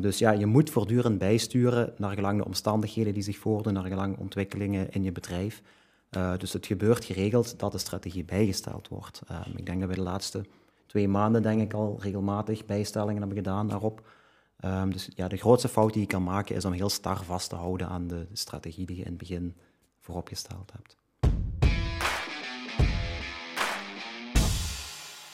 Dus ja, je moet voortdurend bijsturen naar gelang de omstandigheden die zich voordoen, naar gelang ontwikkelingen in je bedrijf. Uh, dus het gebeurt geregeld dat de strategie bijgesteld wordt. Uh, ik denk dat we de laatste twee maanden denk ik al regelmatig bijstellingen hebben gedaan daarop. Um, dus ja, de grootste fout die je kan maken is om heel star vast te houden aan de strategie die je in het begin vooropgesteld hebt.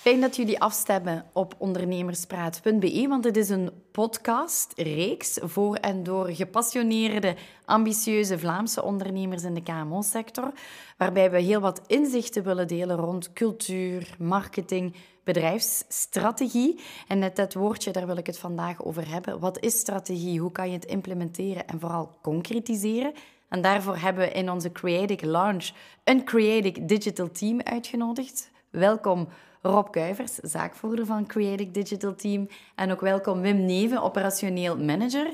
Fijn dat jullie afstemmen op ondernemerspraat.be, want het is een podcastreeks voor en door gepassioneerde, ambitieuze Vlaamse ondernemers in de KMO-sector, waarbij we heel wat inzichten willen delen rond cultuur, marketing, bedrijfsstrategie. En net dat woordje, daar wil ik het vandaag over hebben. Wat is strategie? Hoe kan je het implementeren en vooral concretiseren? En daarvoor hebben we in onze Creative Launch een Creative Digital Team uitgenodigd. Welkom Rob Kuivers, zaakvoerder van Creative Digital Team. En ook welkom Wim Neven, operationeel manager.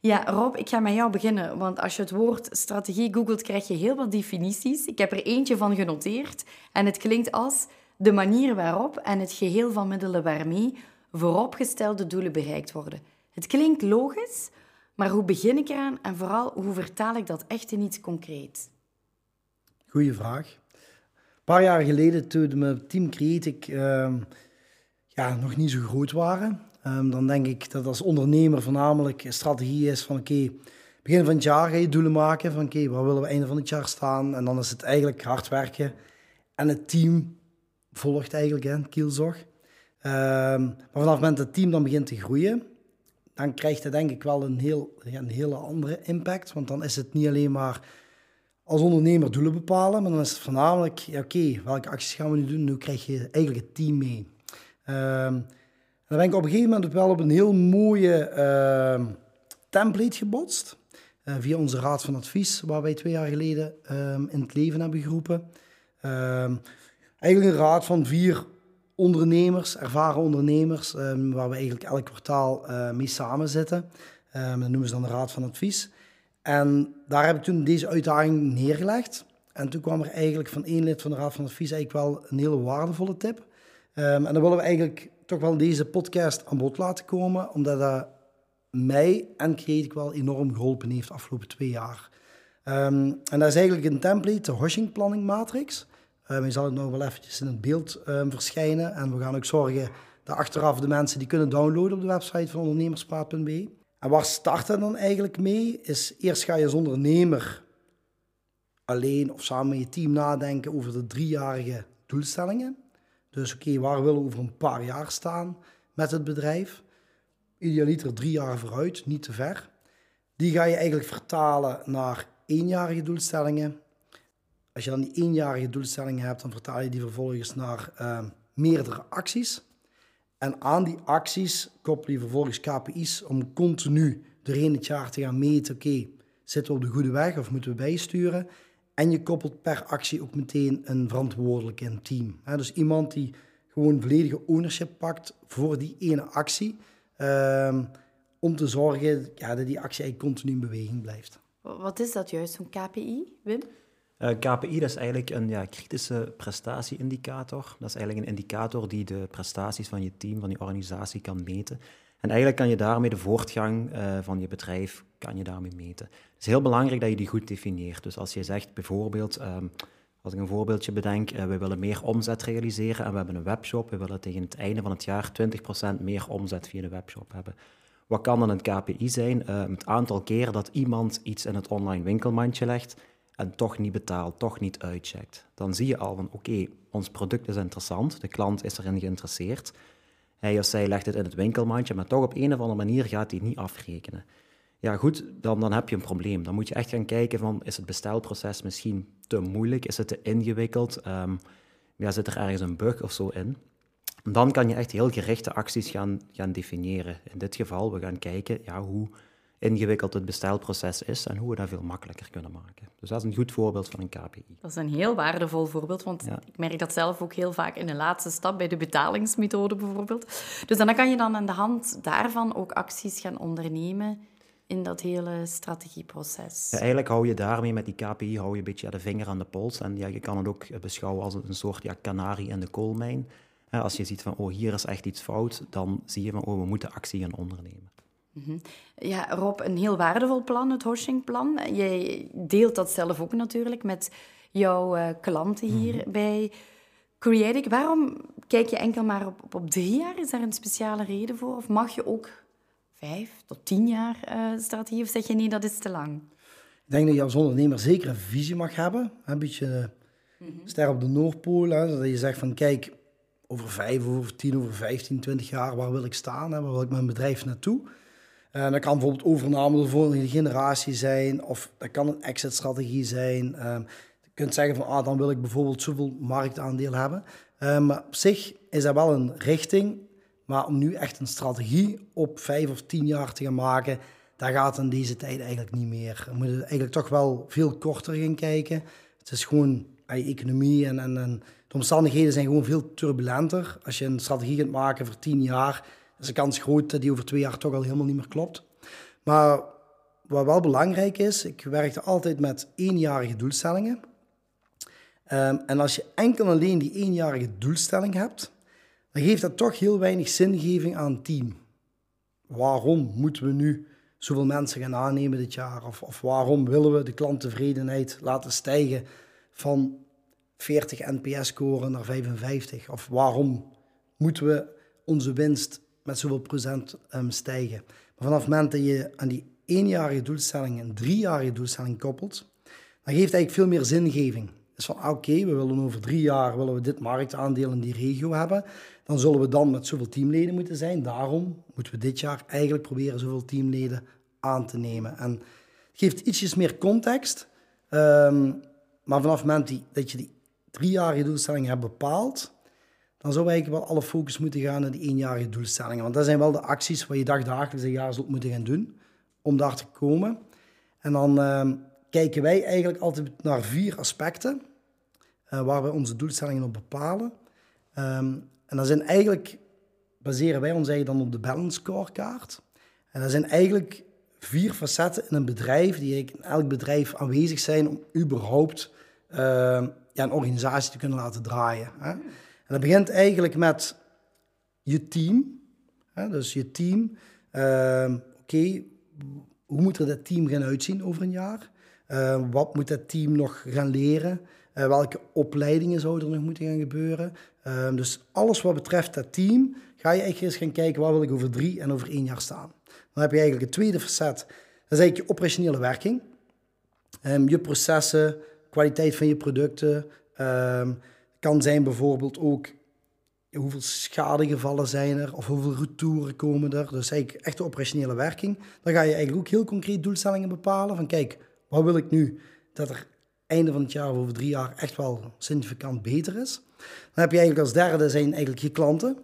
Ja, Rob, ik ga met jou beginnen, want als je het woord strategie googelt, krijg je heel wat definities. Ik heb er eentje van genoteerd en het klinkt als de manier waarop en het geheel van middelen waarmee vooropgestelde doelen bereikt worden. Het klinkt logisch, maar hoe begin ik eraan en vooral hoe vertaal ik dat echt in iets concreets? Goeie vraag paar jaar geleden, toen mijn team Creatic uh, ja, nog niet zo groot waren, um, dan denk ik dat als ondernemer voornamelijk een strategie is van oké, begin van het jaar ga je doelen maken van oké, waar willen we einde van het jaar staan? En dan is het eigenlijk hard werken. En het team volgt eigenlijk, hè, kielzog. Um, maar vanaf het moment dat het team dan begint te groeien, dan krijgt het denk ik wel een, heel, een hele andere impact. Want dan is het niet alleen maar als ondernemer doelen bepalen, maar dan is het voornamelijk, ja, oké, welke acties gaan we nu doen? Nu krijg je eigenlijk het team mee. En dan ben ik op een gegeven moment wel op een heel mooie uh, template gebotst. Uh, via onze raad van advies, waar wij twee jaar geleden um, in het leven hebben geroepen. eigenlijk een raad van vier ondernemers, ervaren ondernemers, waar we eigenlijk elk kwartaal uh, mee samen zitten. dat noemen ze dan de raad van advies. En daar heb ik toen deze uitdaging neergelegd. En toen kwam er eigenlijk van één lid van de Raad van Advies eigenlijk wel een hele waardevolle tip. Um, en dan willen we eigenlijk toch wel deze podcast aan bod laten komen, omdat dat mij en Creative wel enorm geholpen heeft de afgelopen twee jaar. Um, en dat is eigenlijk een template, de Hoshing Planning Matrix. Um, je zal het nog wel eventjes in het beeld verschijnen. En we gaan ook zorgen dat achteraf de mensen die kunnen downloaden op de website van ondernemerspraat.be. En waar start dat dan eigenlijk mee? Is eerst ga je als ondernemer alleen of samen met je team nadenken over de driejarige doelstellingen. Dus oké, waar willen we over een paar jaar staan met het bedrijf? Idealiter drie jaar vooruit, niet te ver. Die ga je eigenlijk vertalen naar eenjarige doelstellingen. Als je dan die eenjarige doelstellingen hebt, dan vertaal je die vervolgens naar uh, meerdere acties. En aan die acties koppel je vervolgens KPI's om continu doorheen het jaar te gaan meten, oké, zitten we op de goede weg of moeten we bijsturen? En je koppelt per actie ook meteen een verantwoordelijke in het team. Dus iemand die gewoon volledige ownership pakt voor die ene actie, um, om te zorgen ja, dat die actie continu in beweging blijft. Wat is dat juist, zo'n KPI, Wim? Eh, KPI is eigenlijk een ja, kritische prestatieindicator. Dat is eigenlijk een indicator die de prestaties van je team, van je organisatie kan meten. En eigenlijk kan je daarmee de voortgang uh, van je bedrijf kan je daarmee meten. Het is heel belangrijk dat je die goed definieert. Dus als je zegt bijvoorbeeld, um, als ik een voorbeeldje bedenk, uh, we willen meer omzet realiseren en we hebben een webshop, we willen tegen het einde van het jaar 20% meer omzet via de webshop hebben. Wat kan dan een KPI zijn? Uh, het aantal keer dat iemand iets in het online winkelmandje legt en toch niet betaalt, toch niet uitcheckt, dan zie je al van oké, ons product is interessant, de klant is erin geïnteresseerd. Hij of zij legt het in het winkelmandje, maar toch op een of andere manier gaat hij niet afrekenen. Ja goed, dan, dan heb je een probleem. Dan moet je echt gaan kijken van, is het bestelproces misschien te moeilijk? Is het te ingewikkeld? Um, ja, zit er ergens een bug of zo in? Dan kan je echt heel gerichte acties gaan, gaan definiëren. In dit geval, we gaan kijken, ja, hoe ingewikkeld het bestelproces is en hoe we dat veel makkelijker kunnen maken. Dus dat is een goed voorbeeld van een KPI. Dat is een heel waardevol voorbeeld, want ik merk dat zelf ook heel vaak in de laatste stap bij de betalingsmethode bijvoorbeeld. Dus dan kan je dan aan de hand daarvan ook acties gaan ondernemen in dat hele strategieproces. Ja, eigenlijk hou je daarmee met die KPI hou je een beetje de vinger aan de pols en ja, je kan het ook beschouwen als een soort ja, kanarie in de koolmijn. Als je ziet van, oh, hier is echt iets fout, dan zie je van, oh, we moeten actie gaan ondernemen. Mhm. Ja, Rob, een heel waardevol plan, het Hoshing-plan. Jij deelt dat zelf ook natuurlijk met jouw uh, klanten hier mhm. bij Creatic. Waarom kijk je enkel maar op, op, op, drie jaar? Is daar een speciale reden voor? Of mag je ook vijf tot tien jaar uh, strategie? Of zeg je nee, dat is te lang? Ik denk dat je als ondernemer zeker een visie mag hebben. Een beetje mm ster op de Noordpool. Hè, dat je zegt van kijk, over vijf, over tien, over vijftien, twintig jaar, waar wil ik staan? Hè? Waar wil ik mijn bedrijf naartoe? Uh, dat kan bijvoorbeeld overname de volgende generatie zijn, of dat kan een exit-strategie zijn. Uh, je kunt zeggen van, ah, dan wil ik bijvoorbeeld zoveel marktaandeel hebben. Uh, maar op zich is dat wel een richting, maar om nu echt een strategie op vijf of tien jaar te gaan maken, dat gaat in deze tijd eigenlijk niet meer. We moeten eigenlijk toch wel veel korter gaan kijken. Het is gewoon economie en, en, en, de omstandigheden zijn gewoon veel turbulenter. Als je een strategie gaat maken voor tien jaar, is de kans groot dat die over twee jaar toch al helemaal niet meer klopt. Maar wat wel belangrijk is, ik werkte altijd met eenjarige doelstellingen. Ehm, en als je enkel en alleen die eenjarige doelstelling hebt, dan geeft dat toch heel weinig zingeving aan het team. Waarom moeten we nu zoveel mensen gaan aannemen dit jaar? Of, of waarom willen we de klanttevredenheid laten stijgen van 40 NPS-score naar 55? Of waarom moeten we onze winst met zoveel procent um, stijgen? Maar vanaf het moment dat je aan die eenjarige doelstelling een driejarige doelstelling koppelt, dan geeft eigenlijk veel meer zingeving. Dus van ah, oké, we willen over drie jaar willen we dit marktaandeel in die regio hebben. Dan zullen we dan met zoveel teamleden moeten zijn. Daarom moeten we dit jaar eigenlijk proberen zoveel teamleden aan te nemen. En het geeft ietsjes meer context. Um, maar vanaf het moment die, dat je die driejarige doelstellingen hebt bepaald, dan zou eigenlijk wel alle focus moeten gaan naar die eenjarige doelstellingen. Want dat zijn wel de acties waar je dagdagelijks een jaar zult moeten gaan doen om daar te komen. En dan uh, kijken wij eigenlijk altijd naar vier aspecten uh, waar we onze doelstellingen op bepalen. Um, en dat zijn eigenlijk, baseren wij ons eigenlijk dan op de balance scorekaart. En dat zijn eigenlijk vier facetten in een bedrijf die in elk bedrijf aanwezig zijn om überhaupt uh, ja, een organisatie te kunnen laten draaien. Hè? Dat begint eigenlijk met je team. Hè? Dus je team. Uh, Oké, hoe moet er dat team gaan uitzien over een jaar? Uh, wat moet dat team nog gaan leren? Uh, welke opleidingen zouden er nog moeten gaan gebeuren? Ehm, dus alles wat betreft dat team, ga je echt eens gaan kijken, waar wil ik over drie en over één jaar staan? Dan heb je eigenlijk het tweede facet, dat is eigenlijk je operationele werking. Je processen, kwaliteit van je producten. Kan zijn bijvoorbeeld ook hoeveel schadegevallen zijn er of hoeveel retouren komen er. Dus eigenlijk echt de operationele werking. Dan ga je eigenlijk ook heel concreet doelstellingen bepalen van kijk, wat wil ik nu dat er einde van het jaar of over drie jaar echt wel significant beter is. Dan heb je eigenlijk als derde zijn eigenlijk je klanten.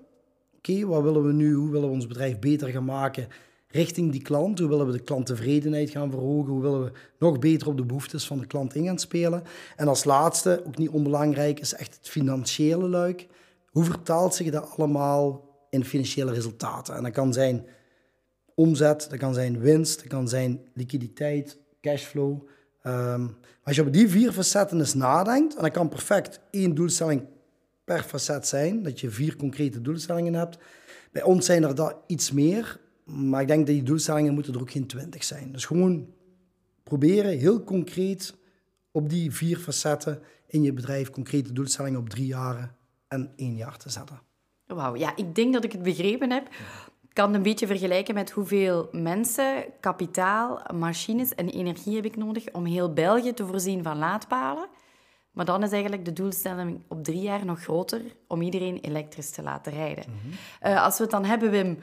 Oké, wat willen we nu? Hoe willen we ons bedrijf beter gaan maken? Richting die klant. Hoe willen we de klanttevredenheid gaan verhogen? Hoe willen we nog beter op de behoeftes van de klant in gaan spelen? En als laatste, ook niet onbelangrijk, is echt het financiële luik. Hoe vertaalt zich dat allemaal in financiële resultaten? En dat kan zijn omzet, dat kan zijn winst, dat kan zijn liquiditeit, cashflow. Um, als je op die vier facetten eens nadenkt, en dat kan perfect één doelstelling per facet zijn, dat je vier concrete doelstellingen hebt. Bij ons zijn er dat iets meer, maar ik denk dat die doelstellingen moeten er ook geen twintig zijn. Dus gewoon proberen heel concreet op die vier facetten in je bedrijf concrete doelstellingen op drie jaren en één jaar te zetten. Wauw, ja, ik denk dat ik het begrepen heb. Ik kan het een beetje vergelijken met hoeveel mensen, kapitaal, machines en energie heb ik nodig om heel België te voorzien van laadpalen. Maar dan is eigenlijk de doelstelling op drie jaar nog groter om iedereen elektrisch te laten rijden. Mhm. uh, als we het dan hebben, Wim,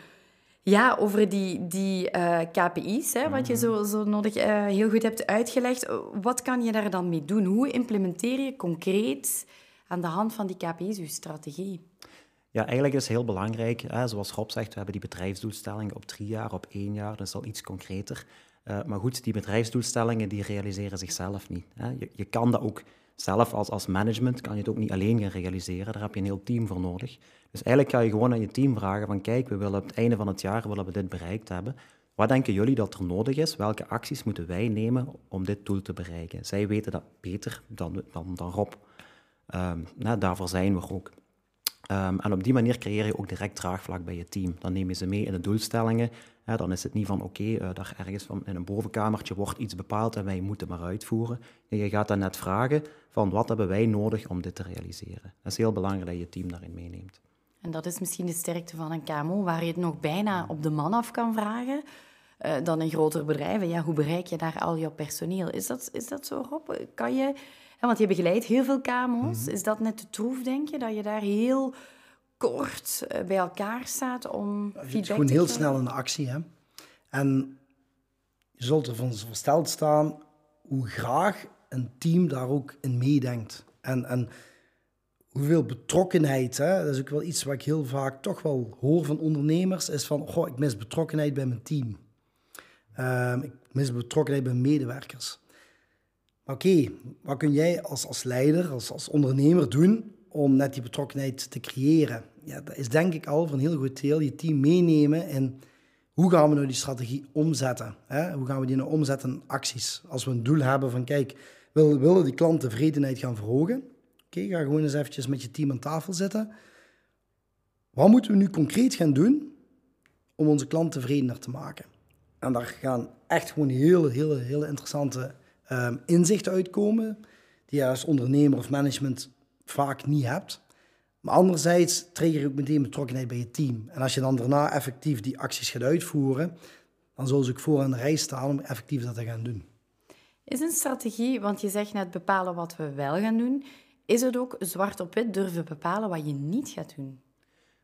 ja, over die, die uh, eh, KPI's, hè, wat je mhm. zo, zo nodig uh, heel goed hebt uitgelegd. Wat kan je daar dan mee doen? Hoe implementeer je concreet aan de hand van die KPI's je strategie? Ja, eigenlijk is het heel belangrijk, hè, zoals Rob zegt, we hebben die bedrijfsdoelstellingen op drie jaar, op één jaar, dat is al iets concreter. Uh, maar goed, die bedrijfsdoelstellingen die realiseren zichzelf niet. Hè. Je, je kan dat ook zelf als, als management, kan je het ook niet alleen gaan realiseren, daar heb je een heel team voor nodig. Dus eigenlijk ga je gewoon aan je team vragen van kijk, we willen op het einde van het jaar willen we dit bereikt hebben. Wat denken jullie dat er nodig is? Welke acties moeten wij nemen om dit doel te bereiken? Zij weten dat beter dan, dan, dan Rob. Um, nou, daarvoor zijn we ook. Um, en op die manier creëer je ook direct draagvlak bij je team. Dan neem je ze mee in de doelstellingen. Dan is het niet van oké, okay, daar ergens van in een bovenkamertje wordt iets bepaald en wij moeten maar uitvoeren. je gaat dan net vragen van wat hebben wij nodig om dit te realiseren. Dat is heel belangrijk dat je je team daarin meeneemt. En dat is misschien de sterkte van een KMO, waar je het nog bijna op de man af kan vragen. Uh, dan in grotere bedrijven. Ja, hoe bereik je daar al je personeel? Is dat, is dat zo, Rob? Kan je... want je begeleidt heel veel KMO's. Mhm. Is dat net de troef, denk je? Dat je daar heel kort eh, bij elkaar staat om feedback te geven? Gewoon heel snel in de actie, hè. En je zult ervan versteld staan hoe graag een team daar ook in meedenkt. En, en hoeveel betrokkenheid, hè? dat is ook wel iets wat ik heel vaak toch wel hoor van ondernemers, is van, goh, ik mis betrokkenheid bij mijn team. Ehm, ik mis betrokkenheid bij medewerkers. Oké, wat kun jij als, als leider, als, als ondernemer doen om net die betrokkenheid te creëren? Ja, dat is denk ik al van heel goed deel je team meenemen in hoe gaan we nou die strategie omzetten? Hè? Hoe gaan we die nou omzetten in acties? Als we een doel hebben van, kijk, we willen die klanttevredenheid gaan verhogen. Oké, ga gewoon eens eventjes met je team aan tafel zitten. Wat moeten we nu concreet gaan doen om onze klant tevredener te maken? En daar gaan echt gewoon hele, hele, hele interessante um, inzichten uitkomen, die als ondernemer of management vaak niet hebt. Maar anderzijds trigger je ook meteen betrokkenheid bij je team. En als je dan daarna effectief die acties gaat uitvoeren, dan zullen ze ook voor aan de rij staan om effectief dat te gaan doen. Is een strategie, want je zegt net bepalen wat we wel gaan doen, is het ook zwart op wit durven bepalen wat je niet gaat doen?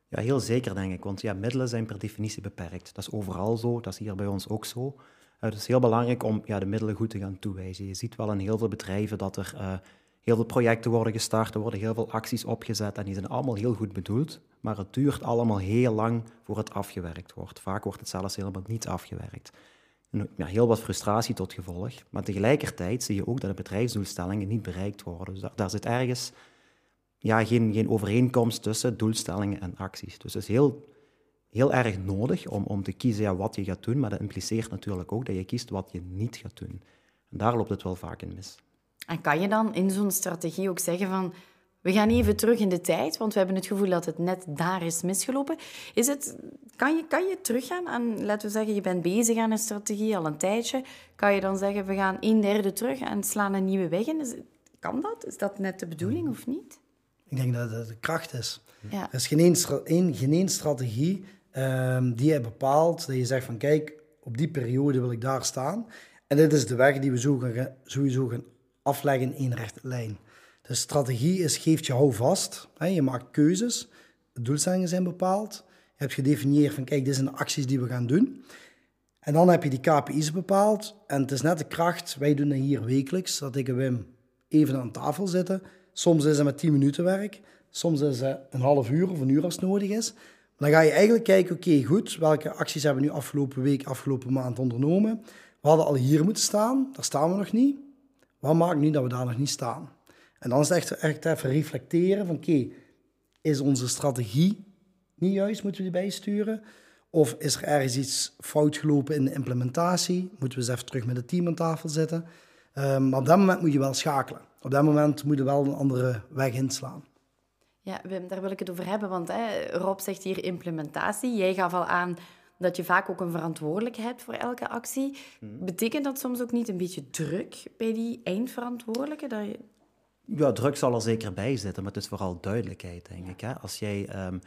Ja, heel zeker denk ik, want ja, middelen zijn per definitie beperkt. Dat is overal zo, dat is hier bij ons ook zo. Uh, het is heel belangrijk om ja, de middelen goed te gaan toewijzen. Je ziet wel in heel veel bedrijven dat er uh, heel veel projecten worden gestart, er worden heel veel acties opgezet en die zijn allemaal heel goed bedoeld, maar het duurt allemaal heel lang voor het afgewerkt wordt. Vaak wordt het zelfs helemaal niet afgewerkt. Ja, heel wat frustratie tot gevolg, maar tegelijkertijd zie je ook dat de bedrijfsdoelstellingen niet bereikt worden. Dus daar, zit ergens ja, geen, geen overeenkomst tussen doelstellingen en acties. Dus het is heel, heel erg nodig om, om te kiezen wat je gaat doen, maar dat impliceert natuurlijk ook dat je kiest wat je niet gaat doen. En daar loopt het wel vaak in mis. En kan je dan in zo'n strategie ook zeggen van... We gaan even terug in de tijd, want we hebben het gevoel dat het net daar is misgelopen. Is het, kan, je, kan je teruggaan en laten we zeggen, je bent bezig aan een strategie al een tijdje. Kan je dan zeggen, we gaan een derde terug en slaan een nieuwe weg in? Is, kan dat? Is dat net de bedoeling of niet? Ik denk dat het de kracht is. Ja. Er is geen één, geen strategie um, die je bepaalt dat je zegt van kijk, op die periode wil ik daar staan. En dit is de weg die we zo gaan, sowieso gaan afleggen in rechte lijn. De strategie is, geeft je houvast. Hè, je maakt keuzes. De doelstellingen zijn bepaald. Je hebt gedefinieerd van, kijk, dit zijn de acties die we gaan doen. En dan heb je die KPI's bepaald. En het is net de kracht, wij doen dat hier wekelijks, dat ik en Wim even aan tafel zitten. Soms is het met 10 minuten werk. Soms is het een half uur of een uur als het nodig is. dan ga je eigenlijk kijken, oké, goed, welke acties hebben we nu afgelopen week, afgelopen maand ondernomen? We hadden al hier moeten staan, daar staan we nog niet. Wat maakt nu dat we daar nog niet staan? En dan is het echt, even reflecteren van oké, is onze strategie niet juist, moeten we die bijsturen? Of is er ergens iets fout gelopen in de implementatie? Moeten we eens even terug met het team aan tafel zitten? Um, maar op dat moment moet je wel schakelen. Op dat moment moet je wel een andere weg inslaan. Ja, Wim, daar wil ik het over hebben. Want hè, Rob zegt hier implementatie. Jij gaf al aan dat je vaak ook een verantwoordelijkheid hebt voor elke actie. Hmm. Betekent dat soms ook niet een beetje druk bij die eindverantwoordelijke? Dat je... Ja, druk zal er zeker bij zitten, maar het is vooral duidelijkheid, denk ik. Hè? Als, jij, um,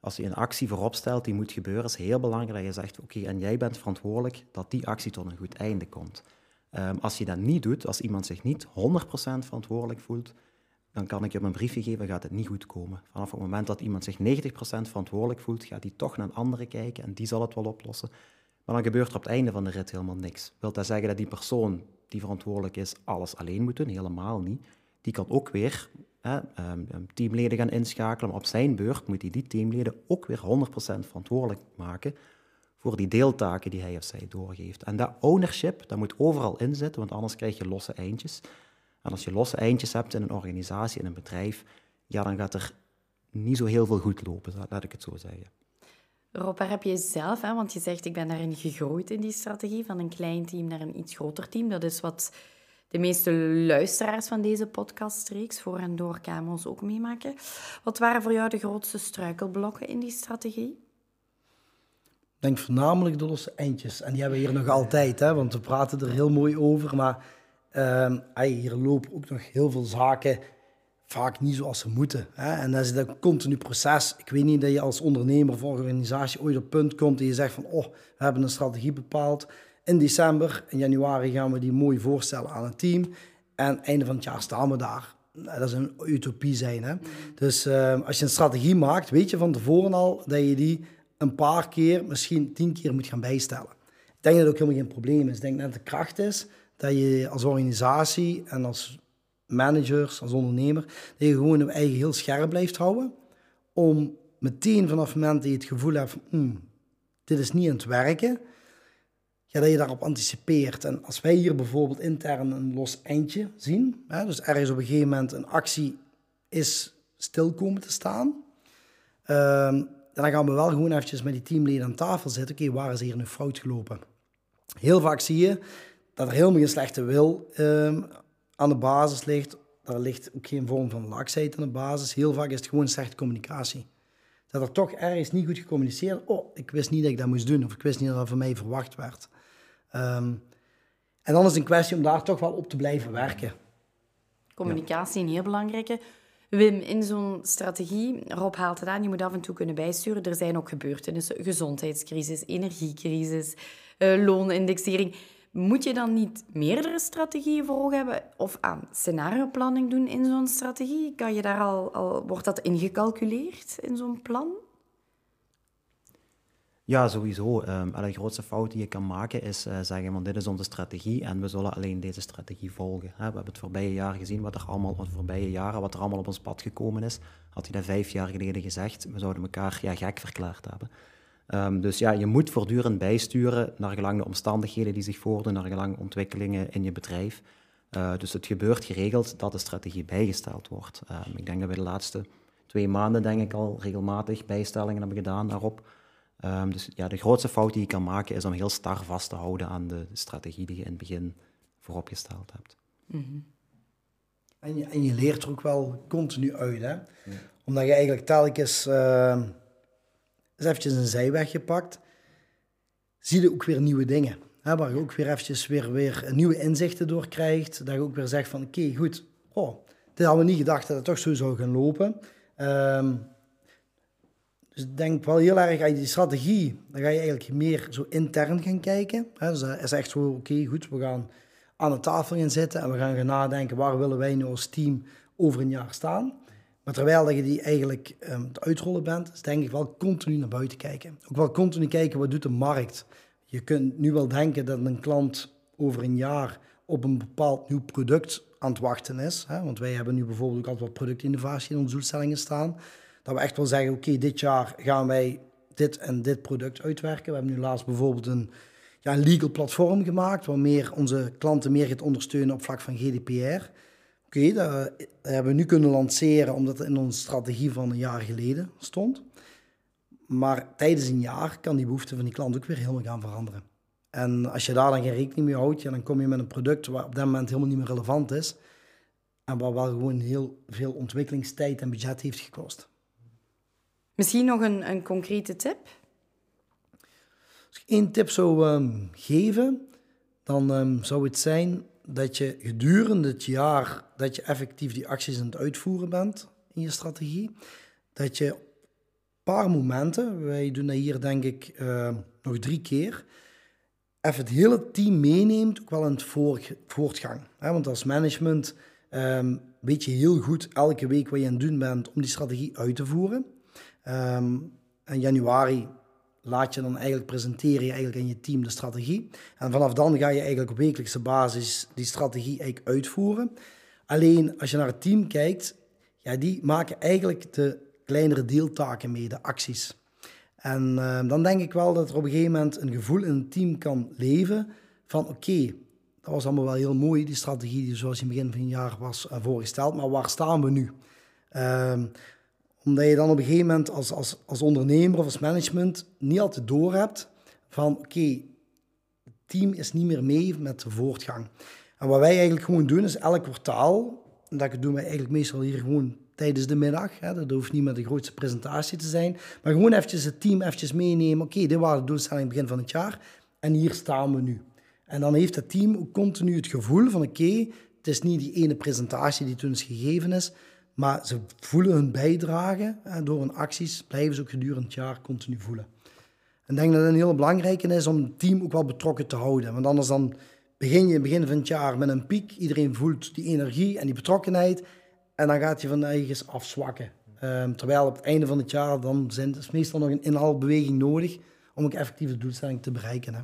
als je een actie voorop stelt die moet gebeuren, is heel belangrijk dat je zegt, oké, en jij bent verantwoordelijk dat die actie tot een goed einde komt. Um, als je dat niet doet, als iemand zich niet 100% verantwoordelijk voelt, dan kan ik je een briefje geven, gaat het niet goed komen. Vanaf het moment dat iemand zich 90% verantwoordelijk voelt, gaat hij toch naar een andere kijken en die zal het wel oplossen. Maar dan gebeurt er op het einde van de rit helemaal niks. Wil dat zeggen dat die persoon die verantwoordelijk is, alles alleen moet doen? Helemaal niet. Die kan ook weer hè, ehm, teamleden gaan inschakelen, maar op zijn beurt moet hij die teamleden ook weer 100% verantwoordelijk maken voor die deeltaken die hij of zij doorgeeft. En dat ownership, dat moet overal in zitten, want anders krijg je losse eindjes. En als je losse eindjes hebt in een organisatie, in een bedrijf, ja, dan gaat er niet zo heel veel goed lopen, laat ik het zo zeggen. Rob, waar heb je zelf, hè, want je zegt ik ben daarin gegroeid in die strategie, van een klein team naar een iets groter team. Dat is wat de meeste luisteraars van deze podcastreeks voor en door KMO's ook meemaken. Wat waren voor jou de grootste struikelblokken in die strategie? denk voornamelijk de losse eindjes. En die hebben we hier nog altijd, hè, want we praten er heel mooi over. Maar uh, hier lopen ook nog heel veel zaken vaak niet zoals ze moeten. Hè? En dat is een continu proces. Ik weet niet dat je als ondernemer of organisatie ooit op het punt komt en je zegt van, oh, we hebben een strategie bepaald. In december, in januari gaan we die mooi voorstellen aan het team. En einde van het jaar staan we daar. Nou, dat is een utopie zijn. Hè? Dus uh, als je een strategie maakt, weet je van tevoren al dat je die een paar keer, misschien tien keer moet gaan bijstellen. Ik denk dat het ook helemaal geen probleem is. Ik denk dat de kracht is dat je als organisatie en als managers, als ondernemer, dat je gewoon je eigen heel scherp blijft houden. Om meteen vanaf het moment dat je het gevoel hebt van, hmm, dit is niet aan het werken, ja, dat je daarop anticipeert. En als wij hier bijvoorbeeld intern een los eindje zien, hè, dus ergens op een gegeven moment een actie is stil komen te staan, uh, dan gaan we wel gewoon eventjes met die teamleden aan tafel zitten. Oké, waar is hier nu fout gelopen? Heel vaak zie je dat er helemaal geen slechte wil uh, aan de basis ligt. Daar ligt ook geen vorm van laksheid aan de basis. Heel vaak is het gewoon slechte communicatie. Dat er toch ergens niet goed gecommuniceerd Oh, ik wist niet dat ik dat moest doen. Of ik wist niet dat dat van mij verwacht werd. Um, en dan is het een kwestie om daar toch wel op te blijven werken. Communicatie, een heel belangrijke. Wim, in zo'n strategie, Rob haalt het aan, je moet af en toe kunnen bijsturen. Er zijn ook gebeurtenissen, gezondheidscrisis, energiecrisis, uh, loonindexering. Moet je dan niet meerdere strategieën voor ogen hebben of aan scenarioplanning doen in zo'n strategie? Kan je daar al, al, wordt dat ingecalculeerd in zo'n plan? Ja, sowieso. Um, de grootste fout die je kan maken is uh, zeggen, van dit is onze strategie en we zullen alleen deze strategie volgen. we hebben het voorbije jaar gezien, wat er allemaal, de voorbije jaren, wat er allemaal op ons pad gekomen is. Had hij dat vijf jaar geleden gezegd, we zouden elkaar ja, gek verklaard hebben. Um, dus ja, je moet voortdurend bijsturen naar gelang de omstandigheden die zich voordoen, naar gelang ontwikkelingen in je bedrijf. Uh, dus het gebeurt geregeld dat de strategie bijgesteld wordt. Um, ik denk dat we de laatste twee maanden denk ik al regelmatig bijstellingen hebben gedaan daarop. Um, dus ja, de grootste fout die je kan maken is om heel star vast te houden aan de strategie die je in het begin vooropgesteld hebt. Mm -hmm. en, je, en je leert er ook wel continu uit, hè? Ja. Omdat je eigenlijk telkens... Uh, is eventjes een zijweg gepakt, zie je ook weer nieuwe dingen. Hè, waar je ook weer eventjes weer, weer nieuwe inzichten door krijgt. Dat je ook weer zegt van oké, goed, oh, dit hadden we niet gedacht dat het toch zo zou gaan lopen. Um, dus ik denk wel heel erg aan die strategie, dan ga je eigenlijk meer zo intern gaan kijken. Hè, dus dat is echt zo, oké, goed, we gaan aan de tafel gaan zitten en we gaan gaan nadenken waar willen wij nu als team over een jaar staan. Maar terwijl je die eigenlijk um, te uitrollen bent, is denk ik wel continu naar buiten kijken. Ook wel continu kijken, wat doet de markt? Je kunt nu wel denken dat een klant over een jaar op een bepaald nieuw product aan het wachten is. Hè? Want wij hebben nu bijvoorbeeld ook altijd wat productinnovatie in onze doelstellingen staan. Dat we echt wel zeggen, oké, dit jaar gaan wij dit en dit product uitwerken. We hebben nu laatst bijvoorbeeld een, ja, legal platform gemaakt, waar onze klanten meer gaat ondersteunen op vlak van GDPR. Oké, dat, hebben we nu kunnen lanceren omdat het in onze strategie van een jaar geleden stond. Maar tijdens een jaar kan die behoefte van die klant ook weer helemaal gaan veranderen. En als je daar dan geen rekening mee houdt, ja, dan kom je met een product wat op dat moment helemaal niet meer relevant is. En wat wel gewoon heel veel ontwikkelingstijd en budget heeft gekost. Misschien nog een, een concrete tip? Als ik één tip zou um, geven, dan um, zou het zijn dat je gedurende het jaar dat je effectief die acties aan het uitvoeren bent in je strategie, dat je een paar momenten, wij doen dat hier denk ik uh, nog drie keer, even het hele team meeneemt, ook wel in het voortgang. Want als management um, weet je heel goed elke week wat je aan het doen bent om die strategie uit te voeren. Um, in januari laat je dan eigenlijk presenteren je eigenlijk aan je team de strategie. En vanaf dan ga je eigenlijk op wekelijkse basis die strategie eigenlijk uitvoeren. Alleen als je naar het team kijkt, ja, die maken eigenlijk de kleinere deeltaken mee, de acties. En uh, dan denk ik wel dat er op een gegeven moment een gevoel in het team kan leven van oké, dat was allemaal wel heel mooi, die strategie die zoals in het begin van het jaar was uh, voorgesteld, maar waar staan we nu? Uh, omdat je dan op een gegeven moment als, als, als ondernemer of als management niet altijd door hebt van oké, het team is niet meer mee met de voortgang. En wat wij eigenlijk gewoon doen is elk kwartaal, en dat doen wij eigenlijk meestal hier gewoon tijdens de middag. Hè. Dat hoeft niet met de grootste presentatie te zijn. Maar gewoon eventjes het team eventjes meenemen. Oké, dit waren de doelstellingen begin van het jaar. En hier staan we nu. En dan heeft het team continu het gevoel van oké, het is niet die ene presentatie die toen is gegeven is. Maar ze voelen hun bijdrage. Door hun acties blijven ze ook gedurende het jaar continu voelen. En ik denk dat het een heel belangrijke is om het team ook wel betrokken te houden. Want anders dan begin je in het begin van het jaar met een piek. Iedereen voelt die energie en die betrokkenheid. En dan gaat je van eigens afzwakken. Um, terwijl op het einde van het jaar dan zijn, is meestal nog een inhaalbeweging nodig om ook effectief de doelstelling te bereiken. Hè.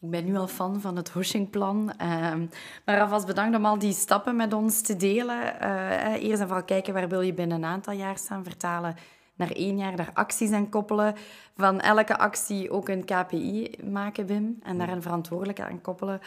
Ik ben nu al fan van het Hushing-plan. Um, maar alvast bedankt om al die stappen met ons te delen. Uh, eerst en vooral kijken waar wil je binnen een aantal jaar staan. Vertalen naar één jaar, daar acties aan koppelen. Van elke actie ook een KPI maken, Wim. En daar een verantwoordelijke aan koppelen.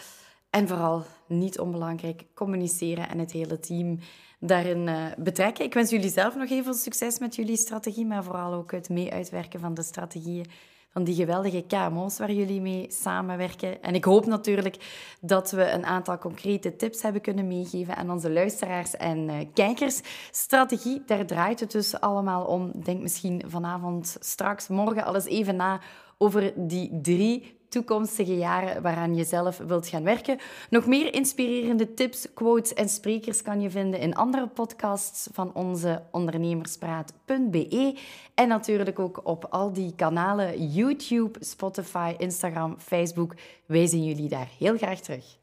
En vooral, niet onbelangrijk, communiceren en het hele team daarin uh, betrekken. Ik wens jullie zelf nog heel veel succes met jullie strategie, maar vooral ook het mee-uitwerken van de strategieën van die geweldige KMO's waar jullie mee samenwerken. En ik hoop natuurlijk dat we een aantal concrete tips hebben kunnen meegeven aan onze luisteraars en uh, kijkers. Strategie, daar draait het dus allemaal om. Denk misschien vanavond, straks, morgen alles even na over die drie toekomstige jaren waaraan je zelf wilt gaan werken. Nog meer inspirerende tips, quotes en sprekers kan je vinden in andere podcasts van onze ondernemerspraat.be en natuurlijk ook op al die kanalen YouTube, Spotify, Instagram, Facebook. Wij zien jullie daar heel graag terug.